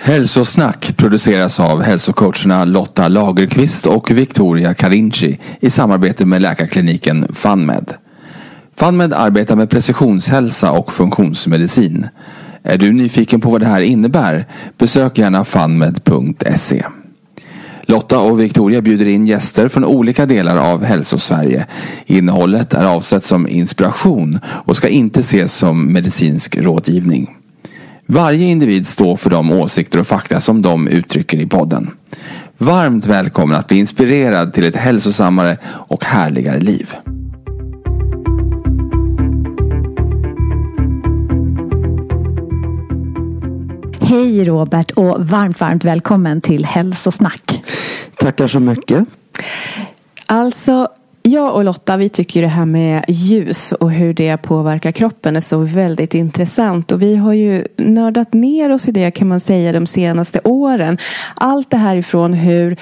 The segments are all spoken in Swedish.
Hälsosnack produceras av hälsocoacherna Lotta Lagerqvist och Victoria Carinci i samarbete med läkarkliniken FunMed. FunMed arbetar med precisionshälsa och funktionsmedicin. Är du nyfiken på vad det här innebär? Besök gärna funmed.se. Lotta och Victoria bjuder in gäster från olika delar av Hälsosverige. Innehållet är avsett som inspiration och ska inte ses som medicinsk rådgivning. Varje individ står för de åsikter och fakta som de uttrycker i podden. Varmt välkommen att bli inspirerad till ett hälsosammare och härligare liv. Hej Robert och varmt, varmt välkommen till Hälsosnack. Tackar så mycket. Alltså, jag och Lotta vi tycker det här med ljus och hur det påverkar kroppen är så väldigt intressant. Och vi har ju nördat ner oss i det kan man säga de senaste åren. Allt det här ifrån hur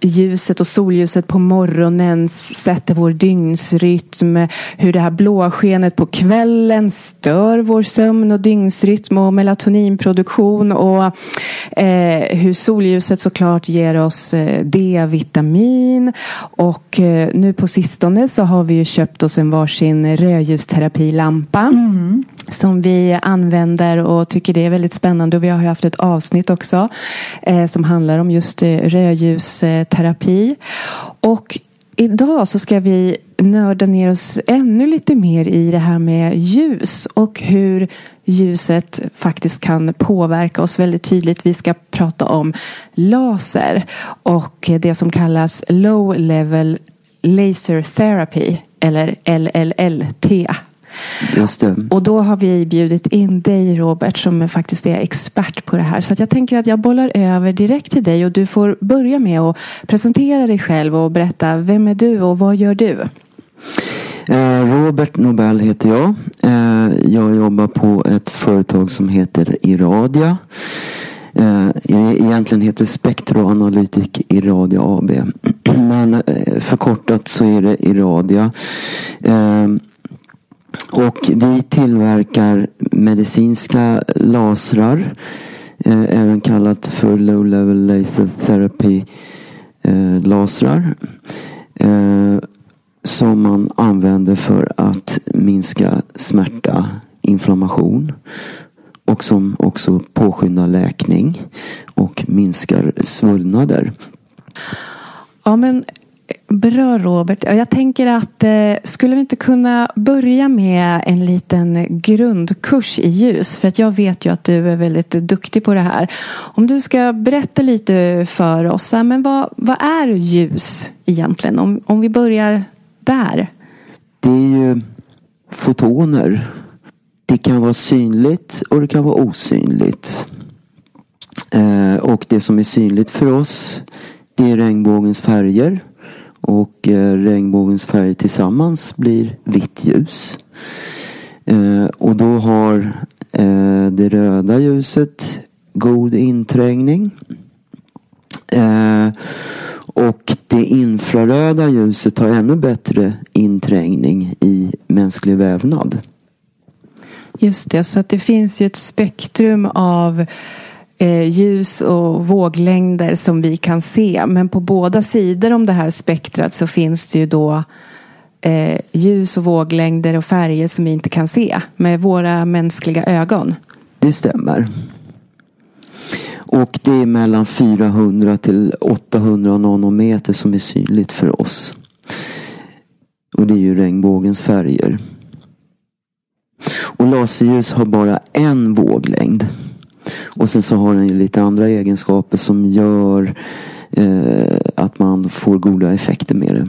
ljuset och solljuset på morgonen sätter vår dygnsrytm. Hur det här blåskenet på kvällen stör vår sömn och dygnsrytm och melatoninproduktion. Och eh, hur solljuset såklart ger oss eh, D-vitamin. Och eh, nu på sistone så har vi ju köpt oss en varsin rödljusterapilampa. Mm. Som vi använder och tycker det är väldigt spännande. Och vi har haft ett avsnitt också eh, som handlar om just eh, rödljusterapi. Och idag så ska vi nörda ner oss ännu lite mer i det här med ljus och hur ljuset faktiskt kan påverka oss väldigt tydligt. Vi ska prata om laser och det som kallas low level laser therapy eller LLLT. Just det. Och då har vi bjudit in dig Robert som faktiskt är expert på det här. Så jag tänker att jag bollar över direkt till dig och du får börja med att presentera dig själv och berätta vem är du och vad gör du? Eh, Robert Nobel heter jag. Eh, jag jobbar på ett företag som heter Iradia. Eh, egentligen heter det Spektroanalytic Iradia AB. Men förkortat så är det Iradia. Och vi tillverkar medicinska lasrar. Eh, även kallat för low level laser therapy eh, lasrar. Eh, som man använder för att minska smärta, inflammation. Och som också påskyndar läkning och minskar svullnader. Ja men Bra Robert. Jag tänker att eh, skulle vi inte kunna börja med en liten grundkurs i ljus? För att jag vet ju att du är väldigt duktig på det här. Om du ska berätta lite för oss. Men vad, vad är ljus egentligen? Om, om vi börjar där. Det är ju fotoner. Det kan vara synligt och det kan vara osynligt. Eh, och det som är synligt för oss det är regnbågens färger. Och eh, regnbågens färger tillsammans blir vitt ljus. Eh, och då har eh, det röda ljuset god inträngning. Eh, och det infraröda ljuset har ännu bättre inträngning i mänsklig vävnad. Just det, så att det finns ju ett spektrum av eh, Eh, ljus och våglängder som vi kan se. Men på båda sidor om det här spektrat så finns det ju då eh, ljus och våglängder och färger som vi inte kan se med våra mänskliga ögon. Det stämmer. Och det är mellan 400 till 800 nanometer som är synligt för oss. Och det är ju regnbågens färger. Och laserljus har bara en våglängd. Och sen så har den ju lite andra egenskaper som gör eh, att man får goda effekter med det.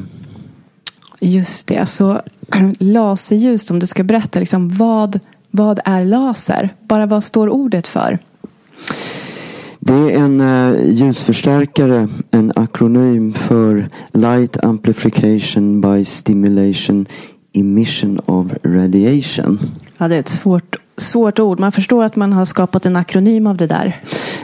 Just det, så laserljus om du ska berätta liksom vad, vad är laser? Bara vad står ordet för? Det är en uh, ljusförstärkare, en akronym för Light Amplification by Stimulation Emission of Radiation. Ja, det är ett svårt, svårt ord. Man förstår att man har skapat en akronym av det där.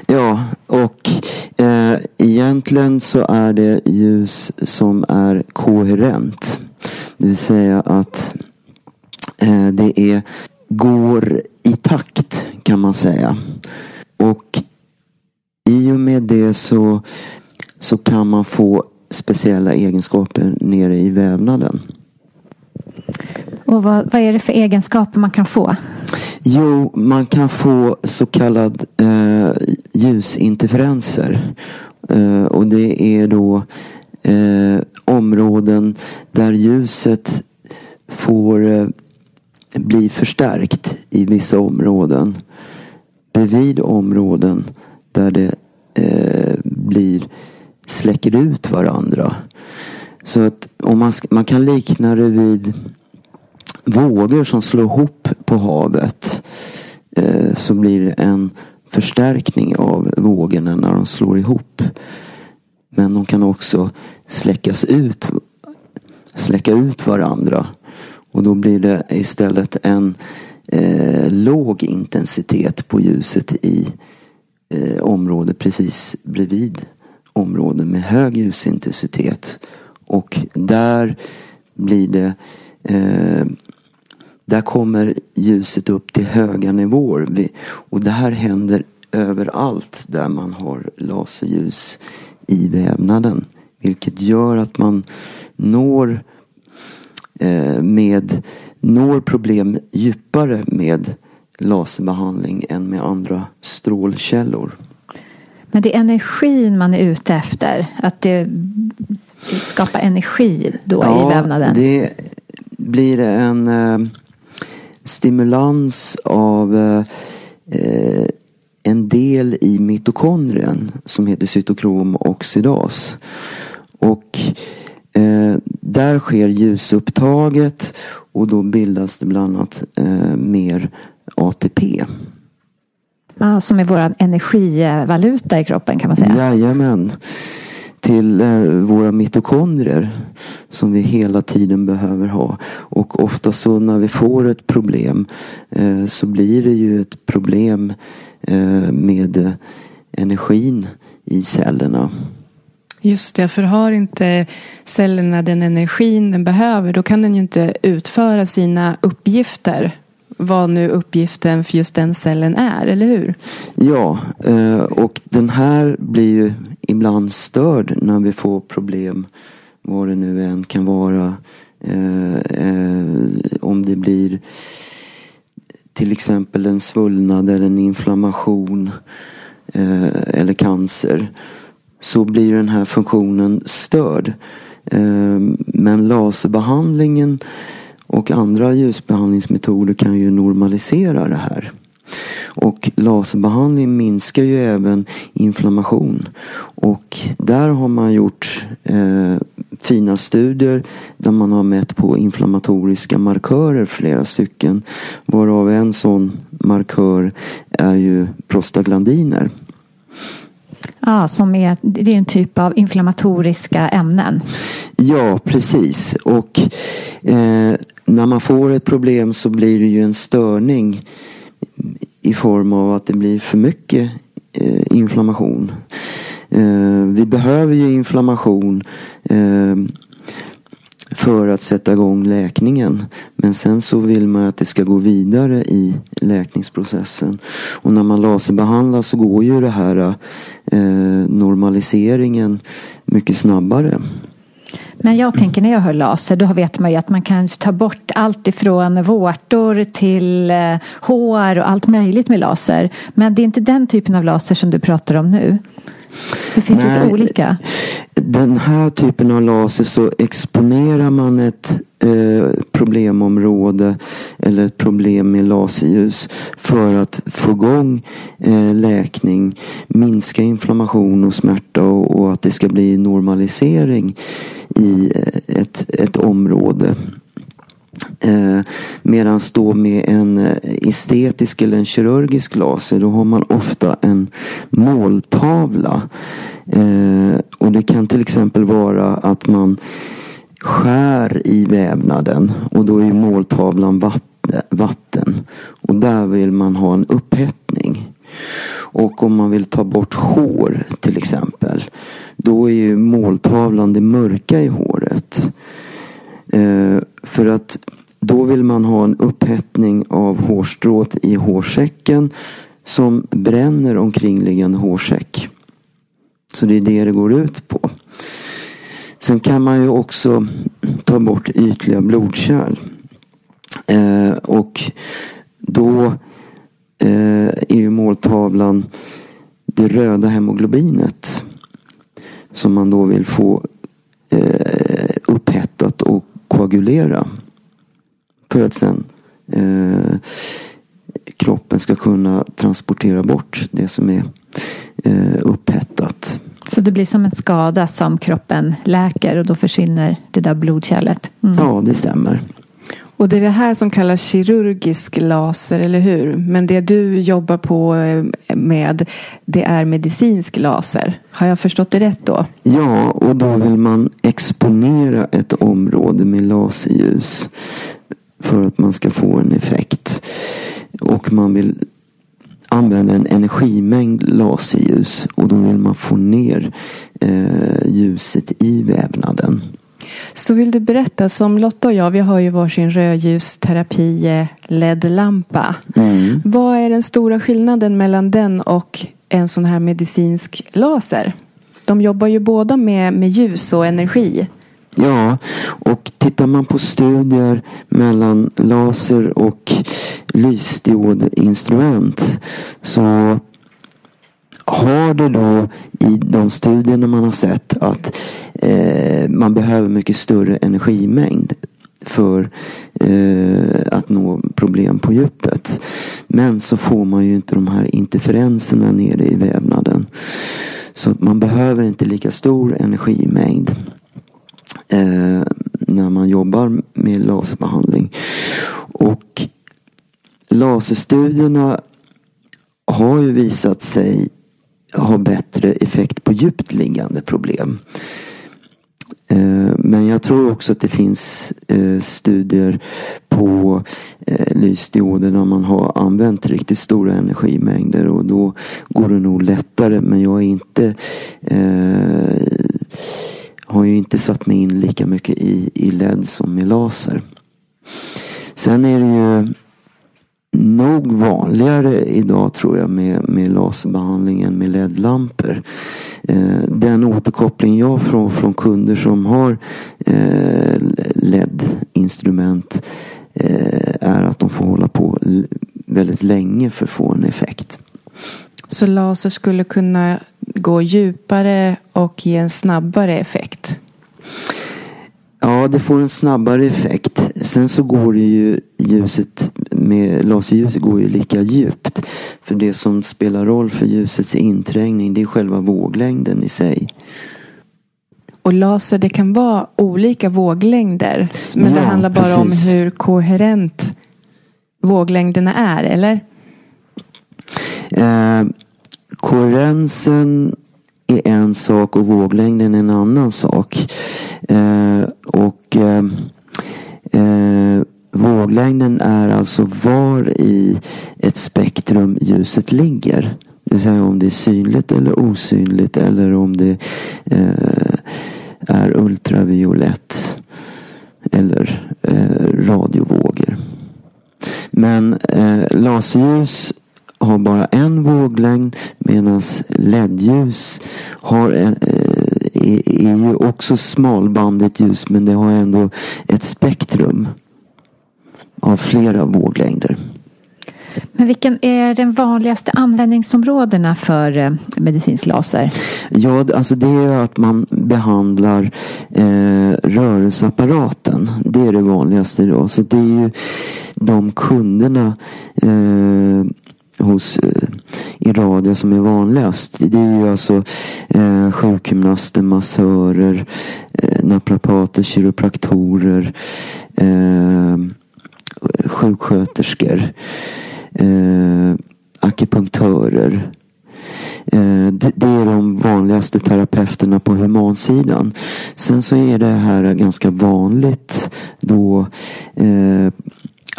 Ja, och eh, egentligen så är det ljus som är koherent. Det vill säga att eh, det är, går i takt kan man säga. Och i och med det så, så kan man få speciella egenskaper nere i vävnaden. Och vad, vad är det för egenskaper man kan få? Jo, man kan få så kallad eh, ljusinterferenser. Eh, och det är då eh, områden där ljuset får eh, bli förstärkt i vissa områden. Bredvid områden där det eh, blir släcker ut varandra. Så att om man, man kan likna det vid vågor som slår ihop på havet. Eh, så blir det en förstärkning av vågorna när de slår ihop. Men de kan också släckas ut, släcka ut varandra. Och då blir det istället en eh, låg intensitet på ljuset i eh, området precis bredvid områden med hög ljusintensitet. Och där blir det eh, där kommer ljuset upp till höga nivåer. Och det här händer överallt där man har laserljus i vävnaden. Vilket gör att man når, eh, med, når problem djupare med laserbehandling än med andra strålkällor. Men det är energin man är ute efter? Att det skapar energi då ja, i vävnaden? det blir en eh, stimulans av eh, eh, en del i mitokondrien som heter cytokromooxidas. Och eh, där sker ljusupptaget och då bildas det bland annat eh, mer ATP. Ah, som är vår energivaluta i kroppen kan man säga. Jajamän. Till eh, våra mitokondrier som vi hela tiden behöver ha. Och ofta så när vi får ett problem eh, så blir det ju ett problem eh, med energin i cellerna. Just det, för har inte cellerna den energin den behöver då kan den ju inte utföra sina uppgifter vad nu uppgiften för just den cellen är, eller hur? Ja, eh, och den här blir ju ibland störd när vi får problem vad det nu än kan vara. Eh, eh, om det blir till exempel en svullnad eller en inflammation eller cancer så blir den här funktionen störd. Men laserbehandlingen och andra ljusbehandlingsmetoder kan ju normalisera det här. Och laserbehandling minskar ju även inflammation. Och där har man gjort eh, fina studier där man har mätt på inflammatoriska markörer, flera stycken. Varav en sån markör är ju prostaglandiner. Ja, som är, det är en typ av inflammatoriska ämnen. Ja, precis. Och eh, när man får ett problem så blir det ju en störning i form av att det blir för mycket eh, inflammation. Eh, vi behöver ju inflammation eh, för att sätta igång läkningen. Men sen så vill man att det ska gå vidare i läkningsprocessen. Och när man laserbehandlar så går ju det här eh, normaliseringen mycket snabbare. Men jag tänker när jag hör laser då vet man ju att man kan ta bort allt ifrån vårtor till eh, hår och allt möjligt med laser. Men det är inte den typen av laser som du pratar om nu. Det finns Nej, lite olika. Den här typen av laser så exponerar man ett eh, problemområde eller ett problem med laserljus för att få igång eh, läkning, minska inflammation och smärta och, och att det ska bli normalisering i eh, ett, ett område. Eh, Medan då med en eh, estetisk eller en kirurgisk laser då har man ofta en måltavla. Eh, och det kan till exempel vara att man skär i vävnaden och då är måltavlan vatten. Och där vill man ha en upphettning. Och om man vill ta bort hår till exempel. Då är ju måltavlan det mörka i håret. Eh, för att då vill man ha en upphettning av hårstrået i hårsäcken som bränner omkringliggande hårsäck. Så det är det det går ut på. Sen kan man ju också ta bort ytliga blodkärl. Eh, och då eh, är ju måltavlan det röda hemoglobinet. Som man då vill få eh, upphettat och koagulera. För att sen eh, kroppen ska kunna transportera bort det som är eh, upphettat. Så det blir som en skada som kroppen läker och då försvinner det där blodkärlet. Mm. Ja, det stämmer. Och det är det här som kallas kirurgisk laser, eller hur? Men det du jobbar på eh, med, det är medicinsk laser. Har jag förstått det rätt då? Ja, och då vill man exponera ett område med laserljus för att man ska få en effekt. Och man vill använda en energimängd laserljus och då vill man få ner eh, ljuset i vävnaden. Så vill du berätta, som Lotta och jag, vi har ju varsin rödljusterapi LED-lampa. Mm. Vad är den stora skillnaden mellan den och en sån här medicinsk laser? De jobbar ju båda med, med ljus och energi. Ja, och tittar man på studier mellan laser och lysdiodinstrument så har det då i de studierna man har sett att eh, man behöver mycket större energimängd för eh, att nå problem på djupet. Men så får man ju inte de här interferenserna nere i vävnaden. Så man behöver inte lika stor energimängd eh, när man jobbar med laserbehandling. Och laserstudierna har ju visat sig ha bättre effekt på djupt liggande problem. Eh, men jag tror också att det finns eh, studier på eh, lysdioder där man har använt riktigt stora energimängder och då går det nog lättare. Men jag är inte eh, har ju inte satt mig in lika mycket i, i LED som i laser. Sen är det ju nog vanligare idag tror jag med, med laserbehandling än med LED-lampor. Eh, den återkoppling jag får från kunder som har eh, LED-instrument eh, är att de får hålla på väldigt länge för att få en effekt. Så laser skulle kunna gå djupare och ge en snabbare effekt. Ja, det får en snabbare effekt. Sen så går det ju ljuset med laserljuset går ju lika djupt. För det som spelar roll för ljusets inträngning det är själva våglängden i sig. Och laser det kan vara olika våglängder. Men det Ja, handlar bara precis. om hur koherent våglängderna är, eller? Eh, koherensen är en sak och våglängden är en annan sak. Eh, och eh, eh, våglängden är alltså var i ett spektrum ljuset ligger. Det vill säga om det är synligt eller osynligt eller om det eh, är ultraviolett eller eh, radiovågor. Men eh, laserljus har bara en våglängd medan LED-ljus har en, eh, är, är ju också smalbandigt ljus men det har ändå ett spektrum av flera våglängder. Men vilken är den vanligaste användningsområdena för eh, medicinsk laser? Ja, alltså det är att man behandlar eh, rörelseapparaten. Det är det vanligaste då. Så det är ju de kunderna eh, hos eh, i radio som är vanligast. Det är ju alltså eh, sjukgymnaster, massörer, eh, naprapater, kiropraktorer, eh, sjuksköterskor, eh, akupunktörer. Eh, det, det är de vanligaste terapeuterna på humansidan. Sen så är det här ganska vanligt då eh,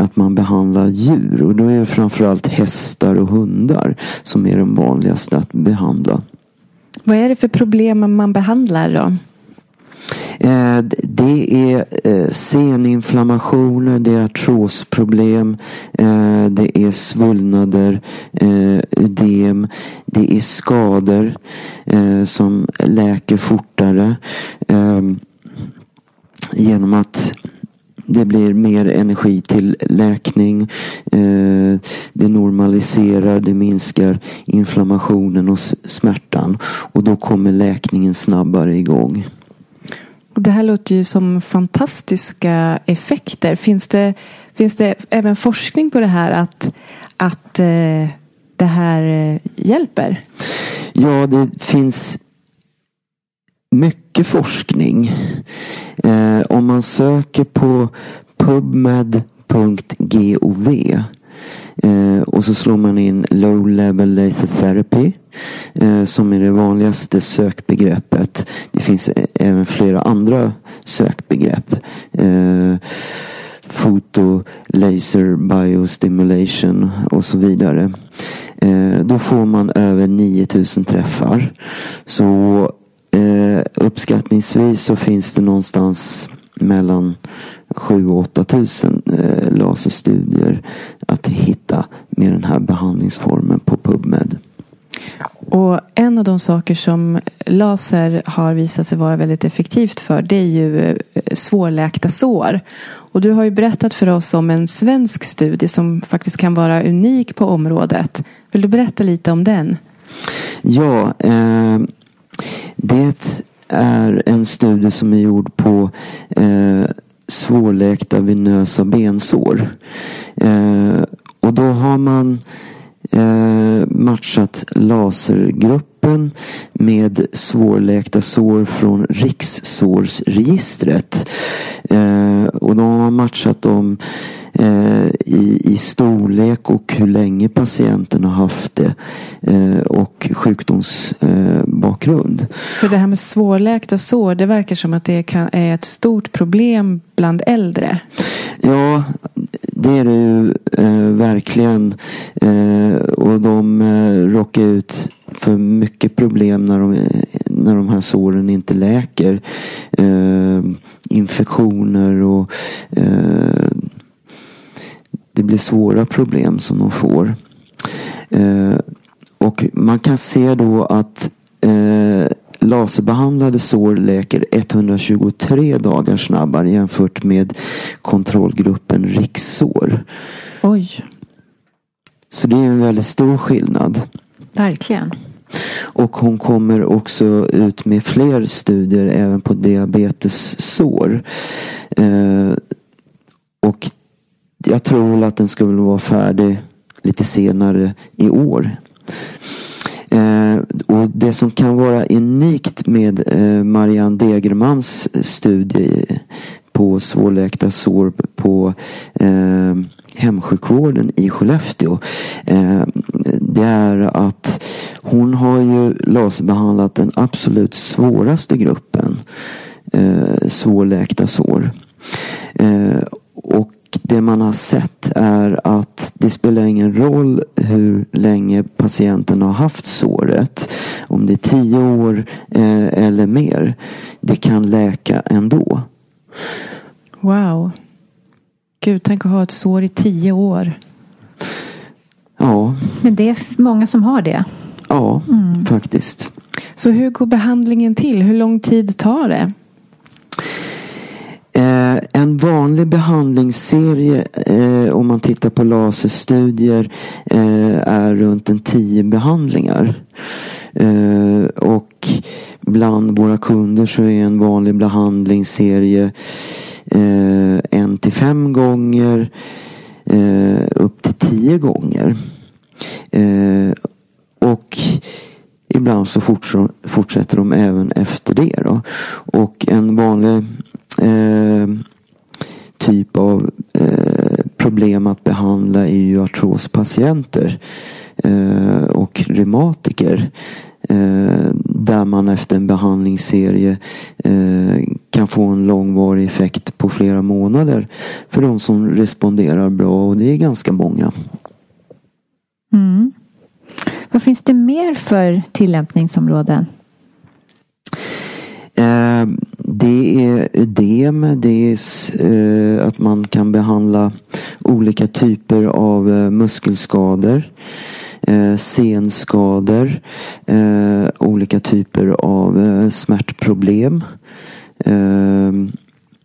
att man behandlar djur. Och då är det framförallt hästar och hundar som är de vanligaste att behandla. Vad är det för problem man behandlar då? Eh, det är eh, seninflammationer, det är artrosproblem, eh, det är svullnader, ödem, det är skador som läker fortare genom att det blir mer energi till läkning. Det normaliserar, det minskar inflammationen och smärtan. Och då kommer läkningen snabbare igång. Det här låter ju som fantastiska effekter. Finns det, finns det även forskning på det här att, att eh, det här eh, hjälper? Ja, det finns mycket forskning. Eh, om man söker på pubmed.gov Eh, och så slår man in low level laser therapy eh, som är det vanligaste sökbegreppet. Det finns eh, även flera andra sökbegrepp. Eh, foto, laser, biostimulation och så vidare. Eh, då får man över 9000 träffar. Så eh, uppskattningsvis så finns det någonstans mellan 7 8 tusen eh, laserstudier att hitta med den här behandlingsformen på PubMed. Och en av de saker som laser har visat sig vara väldigt effektivt för det är ju eh, svårläkta sår. Och du har ju berättat för oss om en svensk studie som faktiskt kan vara unik på området. Vill du berätta lite om den? Ja, eh, det är en studie som är gjord på eh, svårläkta venösa bensår. Eh, och då har man eh, matchat lasergruppen med svårläkta sår från rikssårsregistret. Eh, och då har matchat dem eh, i, i storlek och hur länge patienten har haft det eh, och sjukdomsbakgrund. För det här med svårläkta sår, det verkar som att det kan, är ett stort problem bland äldre. Ja, det är det ju eh, verkligen. Eh, och de eh, råkar ut för mycket problem när de, när de här såren inte läker. Eh, infektioner och eh, det blir svåra problem som de får. Eh, och man kan se då att eh, laserbehandlade sår läker 123 dagar snabbare jämfört med kontrollgruppen rikssår. Oj. Så det är en väldigt stor skillnad. Verkligen. Och hon kommer också ut med fler studier även på diabetessår. Eh, och jag tror att den skulle vara färdig lite senare i år. Eh, och det som kan vara unikt med eh, Marianne Degermans studie på svårläkta sår på eh, hemsjukvården i Skellefteå. Eh, det är att hon har ju laserbehandlat den absolut svåraste gruppen eh, svårläkta sår. Eh, och det man har sett är att det spelar ingen roll hur länge patienten har haft såret. Om det är tio år eh, eller mer. Det kan läka ändå. Wow. Gud, tänk att ha ett sår i tio år. Ja. Men det är många som har det. Ja, mm. faktiskt. Så hur går behandlingen till? Hur lång tid tar det? En vanlig behandlingsserie eh, om man tittar på laserstudier eh, är runt en tio behandlingar. Eh, och bland våra kunder så är en vanlig behandlingsserie eh, en till fem gånger eh, upp till tio gånger. Eh, och ibland så fortsätter de även efter det. Då. Och en vanlig eh, typ av eh, problem att behandla är ju artrospatienter eh, och reumatiker. Eh, där man efter en behandlingsserie eh, kan få en långvarig effekt på flera månader för de som responderar bra och det är ganska många. Mm. Vad finns det mer för tillämpningsområden? Det är ödem, det är eh, att man kan behandla olika typer av eh, muskelskador, eh, senskador, olika typer av smärtproblem.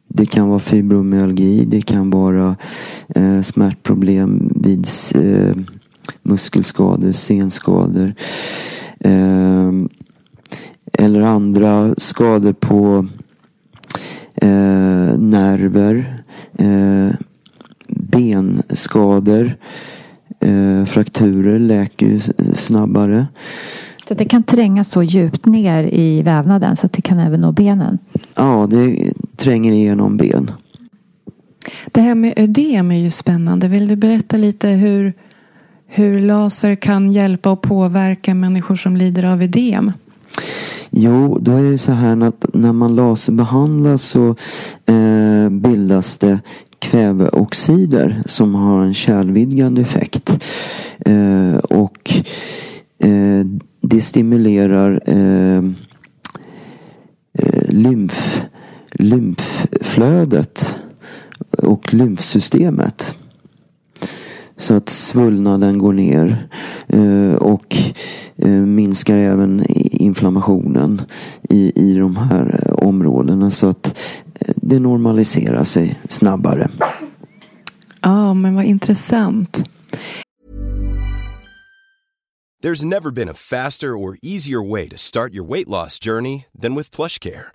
Det kan vara fibromyalgi, det kan vara smärtproblem vid muskelskador, senskador eller andra skador på eh, nerver, eh, benskador, eh, frakturer läker ju snabbare. Så det kan tränga så djupt ner i vävnaden så att det kan även nå benen? Ja, det tränger igenom ben. Det här med ödem är ju spännande. Vill du berätta lite hur, hur laser kan hjälpa och påverka människor som lider av ödem? Jo, då är det så här att när man laserbehandlar så eh, bildas det kväveoxider som har en kärlvidgande effekt. Eh, och eh, det stimulerar eh, eh lymf, lymfflödet och lymfsystemet. Så att svullnaden går ner eh, och eh, minskar även inflammationen i, i de här eh, områdena så att det normaliserar sig snabbare. Ja, men vad intressant. There's never been a faster or easier way to start your weight loss journey than with plush care.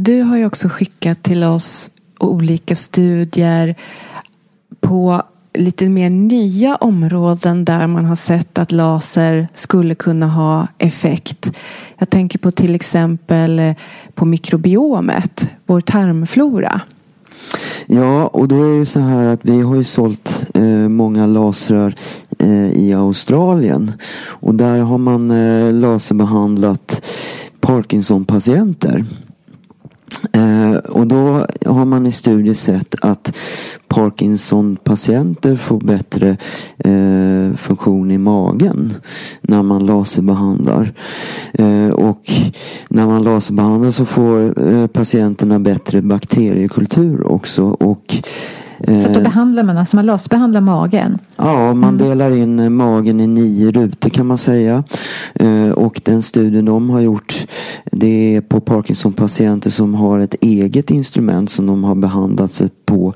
Du har ju också skickat till oss olika studier på lite mer nya områden där man har sett att laser skulle kunna ha effekt. Jag tänker på till exempel eh, på mikrobiomet, vår tarmflora. Ja, och då är det så här att vi har ju sålt eh, många lasrar eh, i Australien. Och där har man eh, laserbehandlat Parkinson-patienter. Eh, och då har man i studier sett att Parkinson-patienter får bättre eh, funktion i magen när man laserbehandlar. Eh, och när man laserbehandlar så får eh, patienterna bättre bakteriekultur också. Och så då behandlar man, alltså man lasbehandlar magen? Ja, man mm. delar in eh, magen i nio rutor kan man säga. Eh, och den studien de har gjort det är på Parkinson-patienter som har ett eget instrument som de har behandlat sig på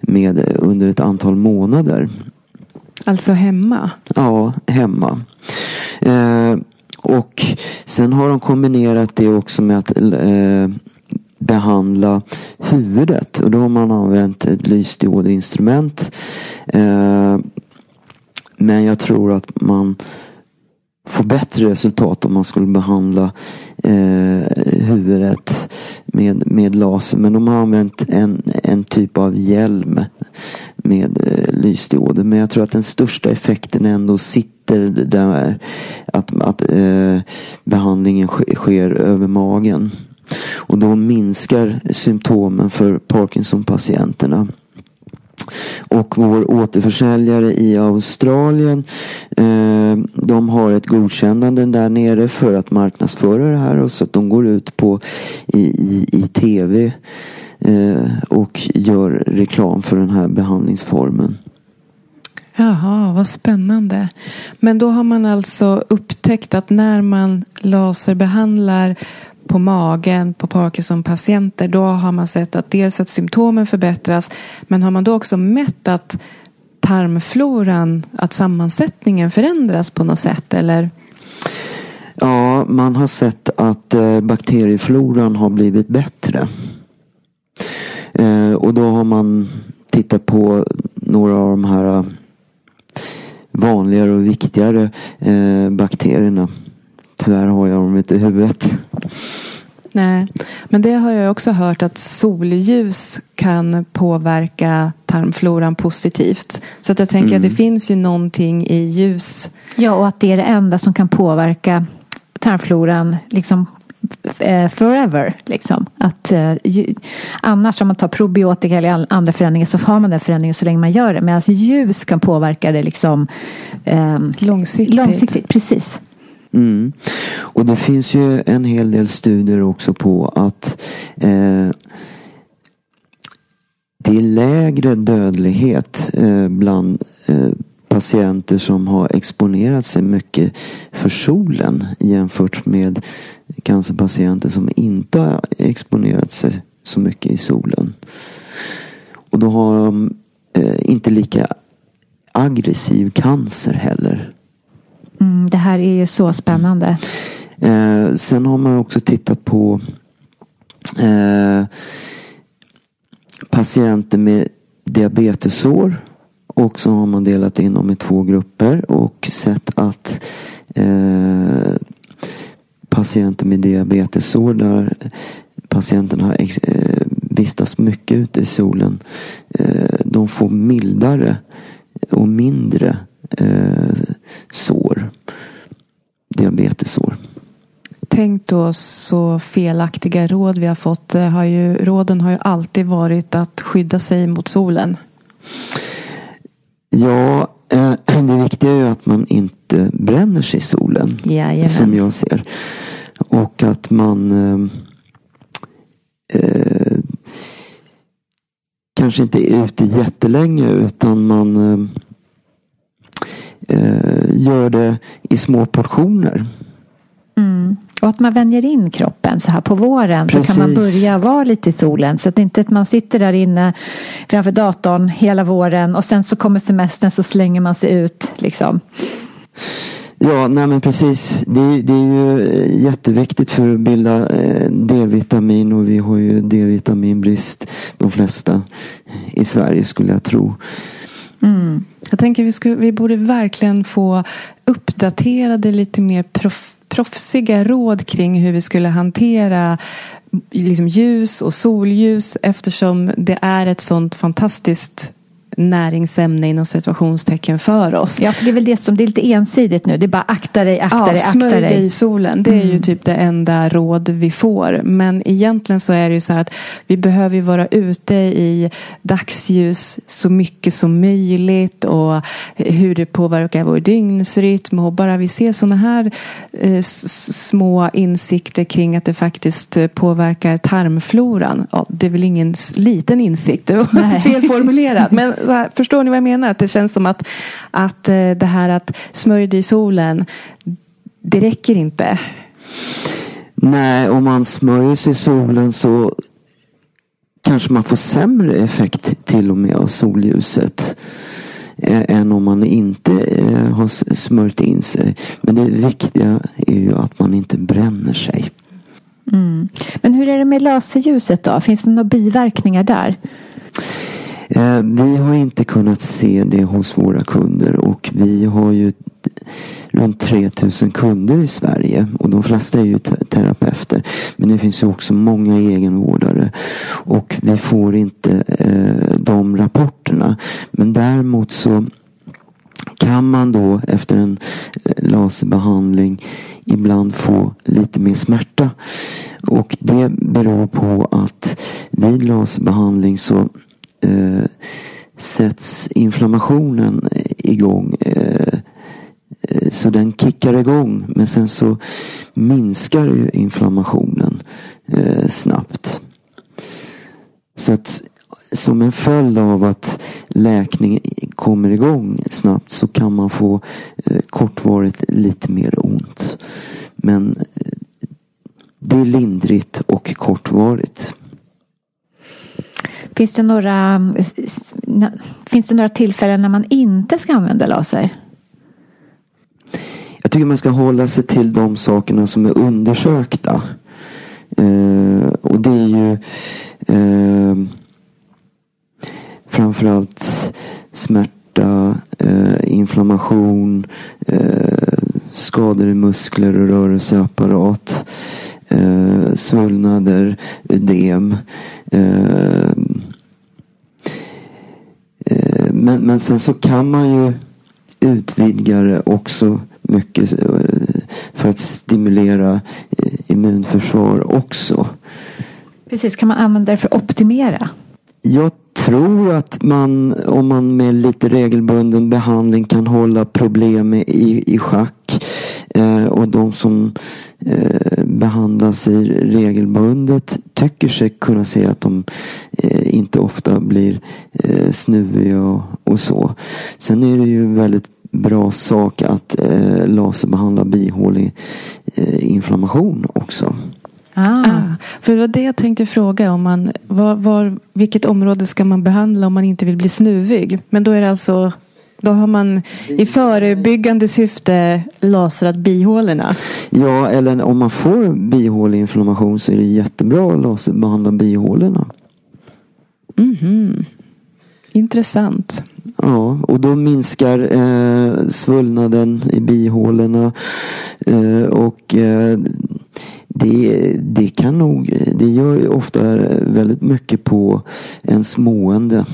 med under ett antal månader. Alltså hemma? Ja, hemma. Eh, och Sen har de kombinerat det också med att eh, behandla huvudet. Och då har man använt ett lysdiodinstrument. Eh, men jag tror att man får bättre resultat om man skulle behandla eh, huvudet med, med laser. Men de har använt en, en typ av hjälm med eh, lysdioder. Men jag tror att den största effekten ändå sitter där att, att eh, behandlingen sker, sker över magen. Och då minskar symptomen för Parkinson-patienterna. Och vår återförsäljare i Australien eh, de har ett godkännande där nere för att marknadsföra det här och så att de går ut på i, i, i tv eh, och gör reklam för den här behandlingsformen. Jaha, vad spännande. Men då har man alltså upptäckt att när man laserbehandlar på magen på Parkinson-patienter då har man sett att dels att symptomen förbättras men har man då också mätt att tarmfloran, att sammansättningen förändras på något sätt eller? Ja, man har sett att eh, bakteriefloran har blivit bättre. Eh, och då har man tittat på några av de här eh, vanligare och viktigare bakterierna. Tyvärr har jag dem inte i huvudet. Nej, men det har jag också hört att solljus kan påverka tarmfloran positivt. Så att jag tänker mm. att det mm. finns ju någonting i ljus. Ja, och att det är det enda som kan påverka tarmfloran liksom eh, forever. Liksom. Att, eh, ju, annars om man tar probiotika eller andra förändringar så har man den förändringen så länge man gör det. Medan ljus kan påverka det liksom, eh, långsiktigt. långsiktigt. Precis. Mm. Och det finns ju en hel del studier också på att eh, det är lägre dödlighet eh, bland eh, patienter som har exponerat sig mycket för solen jämfört med cancerpatienter som inte har exponerat sig så mycket i solen. Och då har de eh, inte lika aggressiv cancer heller. Mm, det här är ju så spännande. Eh, sen har man också tittat på eh, patienter med diabetesår. Och så har man delat in dem i två grupper och sett att eh, patienter med diabetesår där patienterna har ex, eh, vistas mycket ute i solen. Eh, de får mildare och mindre eh, sår. Diabetesår. Tänk då så felaktiga råd vi har fått. Har ju, råden har ju alltid varit att skydda sig mot solen. Ja, eh, det viktiga är ju att man inte bränner sig i solen. Jajamän. Som jag ser. Och att man eh, eh, kanske inte är ute jättelänge utan man eh, gör det i små portioner. Mm. Och att man vänjer in kroppen så här på våren Precis. så kan man börja vara lite i solen. Så att inte att man sitter där inne framför datorn hela våren och sen så kommer semestern så slänger man sig ut liksom. Ja, nej men precis. Det, det, är ju jätteviktigt för att bilda eh, D-vitamin och vi har ju D-vitaminbrist de flesta i Sverige skulle jag tro. Mm. Jag tänker vi, skulle, vi borde verkligen få uppdaterade lite mer prof, proffsiga råd kring hur vi skulle hantera liksom ljus och solljus eftersom det är ett sånt fantastiskt näringsämne inom situationstecken för oss. Ja, för det är väl det som det är lite ensidigt nu. Det är bara akta dig, akta ja, dig, akta dig. dig i solen. Det är mm. ju typ det enda råd vi får. Men egentligen så är det ju så här att vi behöver vara ute i dagsljus så mycket som möjligt och hur det påverkar vår dygnsrytm och bara vi ser sådana här eh, små insikter kring att det faktiskt påverkar tarmfloran. Ja, det är väl ingen liten insikt, det var felformulerat. Men förstår ni vad jag menar? Att det känns som att, att eh, det här att smörj i solen, det räcker inte. Nej, om man smörjer sig i solen så kanske man får sämre effekt till och med av solljuset. eh, än om man inte eh, har smörjt in sig. Men det viktiga är ju att man inte bränner sig. Mm. Men hur är det med laserljuset då? Finns det några biverkningar där? Eh, vi har inte kunnat se det hos våra kunder och vi har ju runt 3000 kunder i Sverige och de flesta är ju terapeuter. Men det finns ju också många egenvårdare och vi får inte eh, de rapporterna. Men däremot så kan man då efter en eh, laserbehandling ibland få lite mer smärta. Och det beror på att vid laserbehandling så eh, sätts inflammationen igång. Eh, eh, så den kickar igång men sen så minskar ju inflammationen eh, snabbt. Så att som en följd av att läkning kommer igång snabbt så kan man få eh, kortvarigt lite mer ont. Men eh, det är lindrigt och kortvarigt. Finns det några, finns det några tillfällen när man inte ska använda laser? Jag tycker man ska hålla sig till de sakerna som är undersökta. Eh, och det är ju eh, framförallt smärta, eh, inflammation, eh, skador i muskler och rörelseapparat, eh, svullnader, ödem. Eh, eh, men, men sen så kan man ju utvidga det också mycket eh, för att stimulera immunförsvar också. Precis, kan man använda det för att optimera? Jag tror att man om man med lite regelbunden behandling kan hålla problem i, i schack. Eh, och de som eh, behandlas regelbundet tycker sig kunna se att de eh, inte ofta blir eh, snuviga och, och, så. Sen är det ju väldigt bra sak att eh, laserbehandla bihålig eh, inflammation också. Ah. ah. för det var det jag tänkte fråga. Om man, var, var, vilket område ska man behandla om man inte vill bli snuvig? Men då är det alltså då har man i förebyggande syfte lasrat bihålorna. Ja, eller om man får bihåleinflammation så är det jättebra att laserbehandla bihålorna. Mm -hmm. Intressant. Ja, och då minskar eh, svullnaden i bihålorna. Eh, och eh, det, det kan nog, det gör ofta väldigt mycket på ens mående.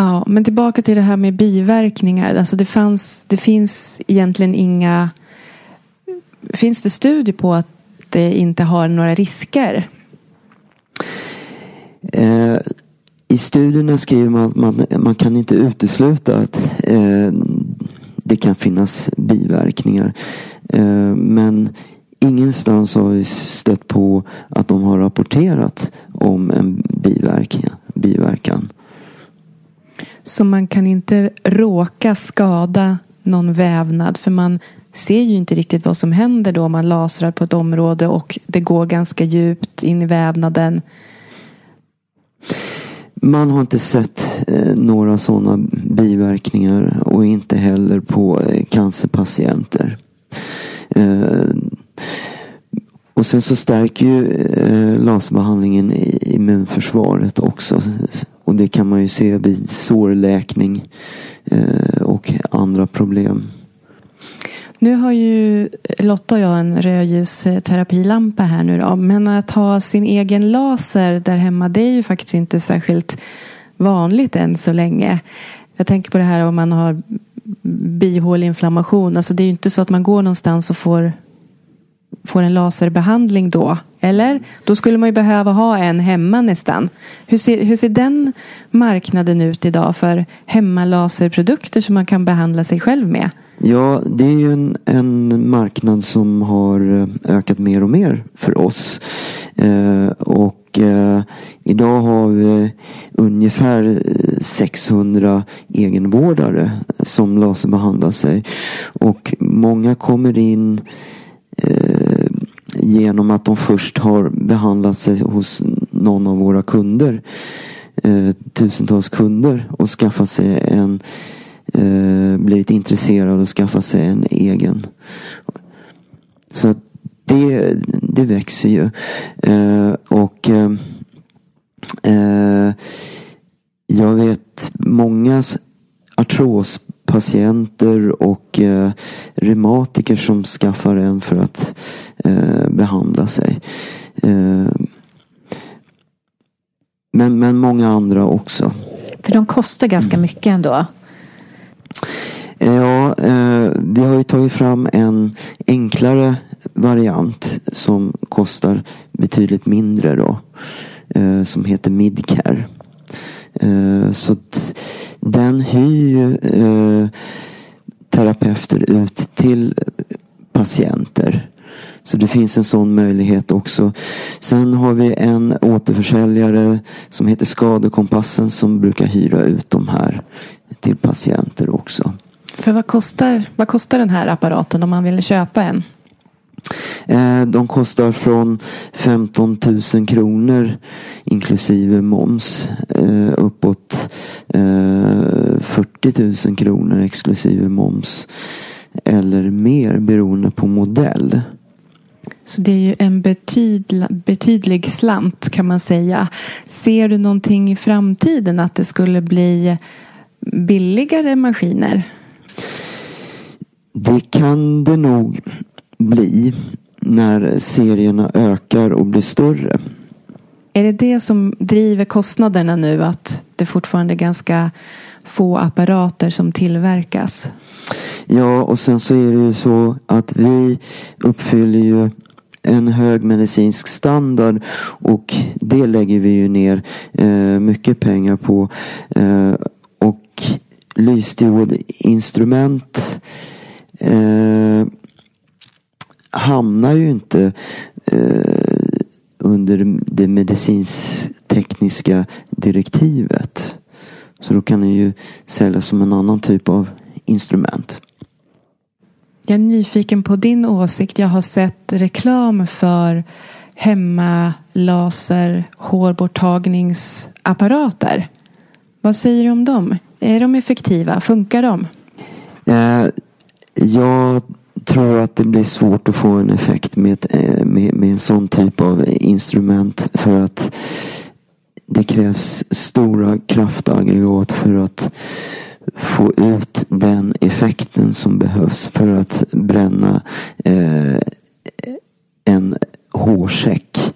Ja, men tillbaka till det här med biverkningar. Alltså det, fanns, det finns egentligen inga... Finns det studier på att det inte har några risker? Eh, I studierna skriver man att man, man kan inte utesluta att eh, det kan finnas biverkningar. Eh, men ingenstans har vi stött på att de har rapporterat om en biverkan. biverkan. Så man kan inte råka skada någon vävnad för man ser ju inte riktigt vad som händer då man lasrar på ett område och det går ganska djupt in i vävnaden. Man har inte sett eh, några sådana biverkningar och inte heller på eh, cancerpatienter. Eh, och sen så stärker ju eh, laserbehandlingen immunförsvaret också. Och det kan man ju se vid sårläkning eh, och andra problem. Nu har ju Lotta och jag en rödljusterapilampa här nu då. Men att ha sin egen laser där hemma det är ju faktiskt inte särskilt vanligt än så länge. Jag tänker på det här om man har bihåleinflammation. Alltså det är ju inte så att man går någonstans och får, får en laserbehandling då. Eller? Då skulle man ju behöva ha en hemma nästan. Hur ser, hur ser den marknaden ut idag för hemmalaserprodukter som man kan behandla sig själv med? Ja, det är ju en, en marknad som har eh, ökat mer och mer för oss. Eh, och eh, idag har vi ungefär eh, 600 egenvårdare som laserbehandlar sig. Och många kommer in eh, genom att de först har behandlat sig hos någon av våra kunder. eh, tusentals kunder och skaffat sig en eh, blivit intresserad och skaffat sig en egen. Så att det, det växer ju. Eh, och eh, eh, jag vet många artrospatienter och eh, reumatiker som skaffar en för att eh, behandla sig. Eh, men, men många andra också. För de kostar ganska Mm. mycket ändå. Ja, eh, vi har ju tagit fram en enklare variant som kostar betydligt mindre då. Eh, som heter Midcare. Eh, så att den hyr ju eh, terapeuter ut till patienter. Så det finns en sån möjlighet också. Sen har vi en återförsäljare som heter Skadekompassen som brukar hyra ut de här till patienter också. För vad kostar, vad kostar den här apparaten om man vill köpa en? Eh, De kostar från 15 000 kronor inklusive moms eh, uppåt eh, 40 000 kronor exklusive moms eller mer beroende på modell. Så det är ju en betydla, betydlig slant kan man säga. Ser du någonting i framtiden att det skulle bli billigare maskiner? Det kan det nog bli när serierna ökar och blir större. Är det det som driver kostnaderna nu? Att det fortfarande är ganska få apparater som tillverkas? Ja, och sen så är det ju så att vi uppfyller ju en hög medicinsk standard och det lägger vi ju ner eh, mycket pengar på. Eh, och lysdiodinstrument eh, hamnar ju inte eh, under det medicinsk-tekniska direktivet. Så då kan den ju säljas som en annan typ av instrument. Jag är nyfiken på din åsikt. Jag har sett reklam för hemmalaser hårborttagningsapparater. Vad säger du om dem? Är de effektiva? Funkar de? Eh, jag tror att det blir svårt att få en effekt med, ett, eh, med, med en sån typ av instrument. För att det krävs stora kraftaggregat för att få ut den effekten som behövs för att bränna eh, en hårsäck.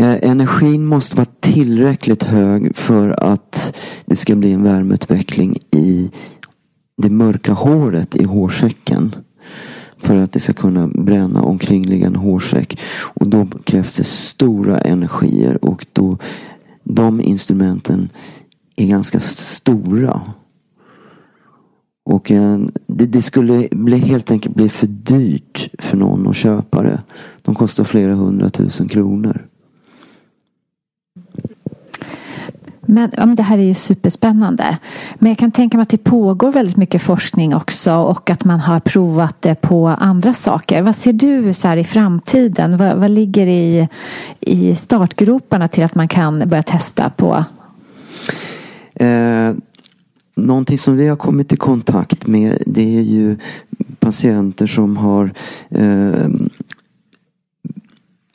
Eh, energin måste vara tillräckligt hög för att det ska bli en värmeutveckling i det mörka håret i hårsäcken. För att det ska kunna bränna omkringliggande hårsäck. Och då krävs det stora energier och då de instrumenten är ganska stora. Och eh, det, det skulle bli, helt enkelt bli för dyrt för någon att köpa det. De kostar flera hundratusen kronor. Men, ja, men det här är ju superspännande. Men jag kan tänka mig att det pågår väldigt mycket forskning också och att man har provat det på andra saker. Vad ser du så här i framtiden? Vad, vad ligger i, i startgroparna till att man kan börja testa på? Eh, någonting som vi har kommit i kontakt med det är ju patienter som har eh,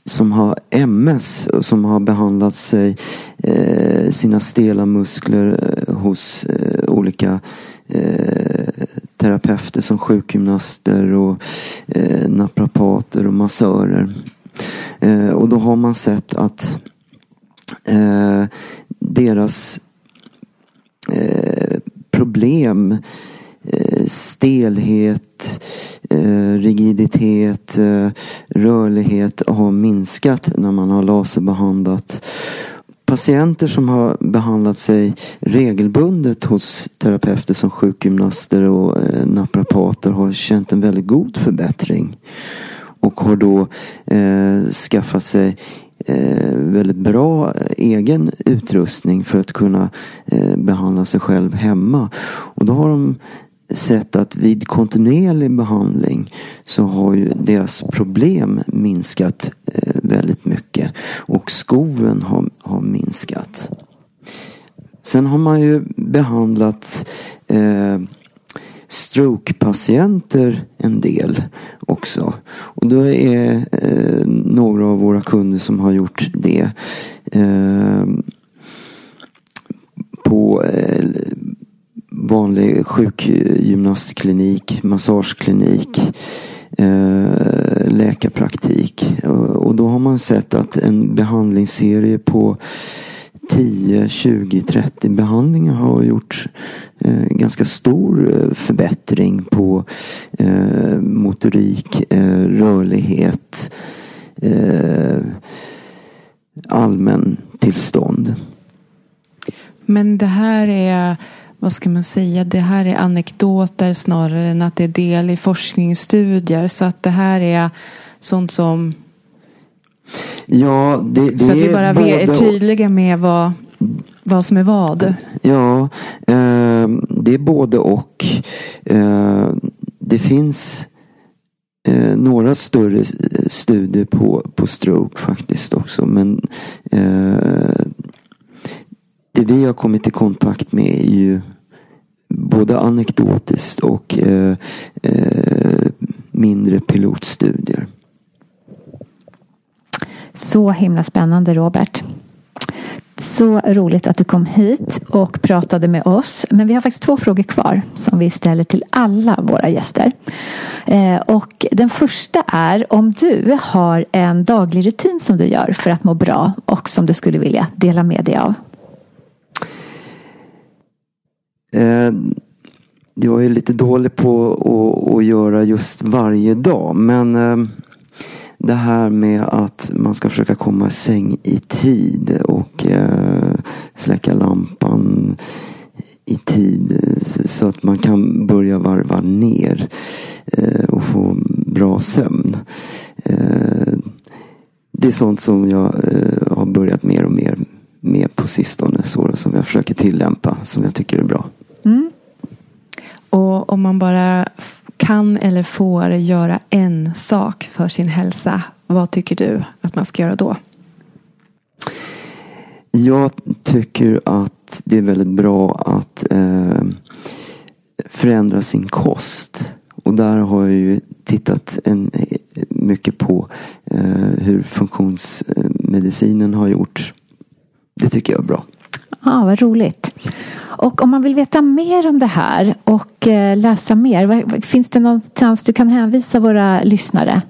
som har MS och som har behandlat sig eh, sina stela muskler eh, hos eh, olika eh, terapeuter som sjukgymnaster och eh, naprapater och massörer. Eh, och då har man sett att eh, deras eh, problem eh, Eh, stelhet, eh, rigiditet, eh, rörlighet har minskat när man har laserbehandlat. Patienter som har behandlat sig regelbundet hos terapeuter som sjukgymnaster och naprapater har känt en väldigt god förbättring. Och har då eh, skaffat sig eh, väldigt bra egen utrustning för att kunna eh, behandla sig själv hemma. Och då har de sett att vid kontinuerlig behandling så har ju deras problem minskat eh, väldigt mycket och skoven har, har minskat. Sen har man ju behandlat eh, strokepatienter en del också. Och då är eh, några av våra kunder som har gjort det eh, på eh, vanlig sjukgymnastklinik, massageklinik, eh, läkarpraktik. Eh, och, då har man sett att en behandlingsserie på 10, 20, 30 behandlingar har gjort eh, ganska stor eh, förbättring på eh, motorik, eh, rörlighet, eh, allmän tillstånd. Men det här är, vad ska man säga, det här är anekdoter snarare än att det är del i forskningsstudier. Så att det här är sånt som Ja, det, det Så att vi bara är tydliga med vad, vad som är vad. Ja, eh, det är både och. Eh, det finns eh, några större studier på, på stroke faktiskt också. Men eh, det vi har kommit i kontakt med är ju både anekdotiskt och eh, eh, mindre pilotstudier. Så himla spännande Robert. Så roligt att du kom hit och pratade med oss. Men vi har faktiskt två frågor kvar som vi ställer till alla våra gäster. Eh, och den första är om du har en daglig rutin som du gör för att må bra och som du skulle vilja dela med dig av. Eh, jag är lite dålig på att, att göra just varje dag. Men eh, det här med att man ska försöka komma i säng i tid och eh, släcka lampan i tid så att man kan börja varva ner eh, och få bra sömn. Eh, det är sånt som jag eh, har börjat mer och mer med på sistone. Så, som jag försöker tillämpa som jag tycker är bra. Mm. Och om man bara kan eller får göra en sak för sin hälsa. Vad tycker du att man ska göra då? Jag tycker att det är väldigt bra att eh, förändra sin kost. Och där har jag ju tittat en, mycket på eh, hur funktionsmedicinen har gjort. Det tycker jag är bra. Ja, vad roligt. Och om man vill veta mer om det här och eh, läsa mer. Finns det någonstans du kan hänvisa våra lyssnare?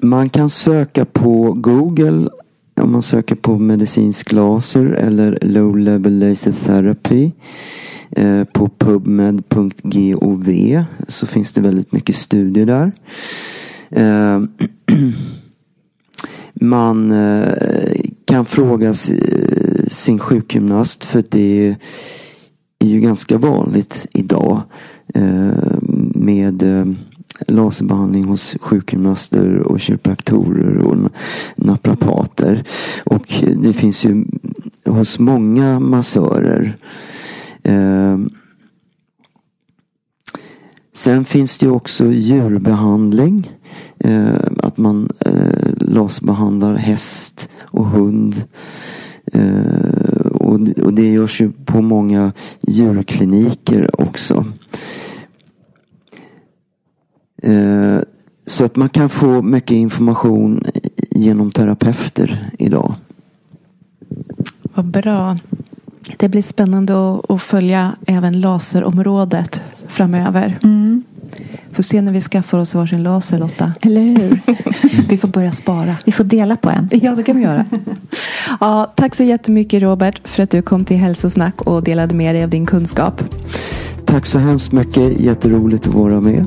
Man kan söka på Google om man söker på medicinsk laser eller low level laser therapy. Eh, på pubmed.gov så finns det väldigt mycket studier där. Eh, man kan fråga sin sjukgymnast för det är ju ganska vanligt idag eh, med eh, laserbehandling hos sjukgymnaster och kiropraktorer och naprapater. Och det finns ju hos många massörer. Eh, sen finns det ju också djurbehandling. Att man eh, laserbehandlar häst och hund. Eh, och, det- och det görs ju på många djurkliniker också. Eh, så att man kan få mycket information genom terapeuter idag. Vad bra. Det blir spännande att, att följa även laserområdet framöver. Mm. Får se när vi skaffar oss varsin laser Lotta. Eller hur? Vi får börja spara. Vi får dela på en. Ja, det kan vi göra. ja, tack så jättemycket Robert för att du kom till Hälsosnack och delade med dig av din kunskap. Tack så hemskt mycket. Jätteroligt att vara med.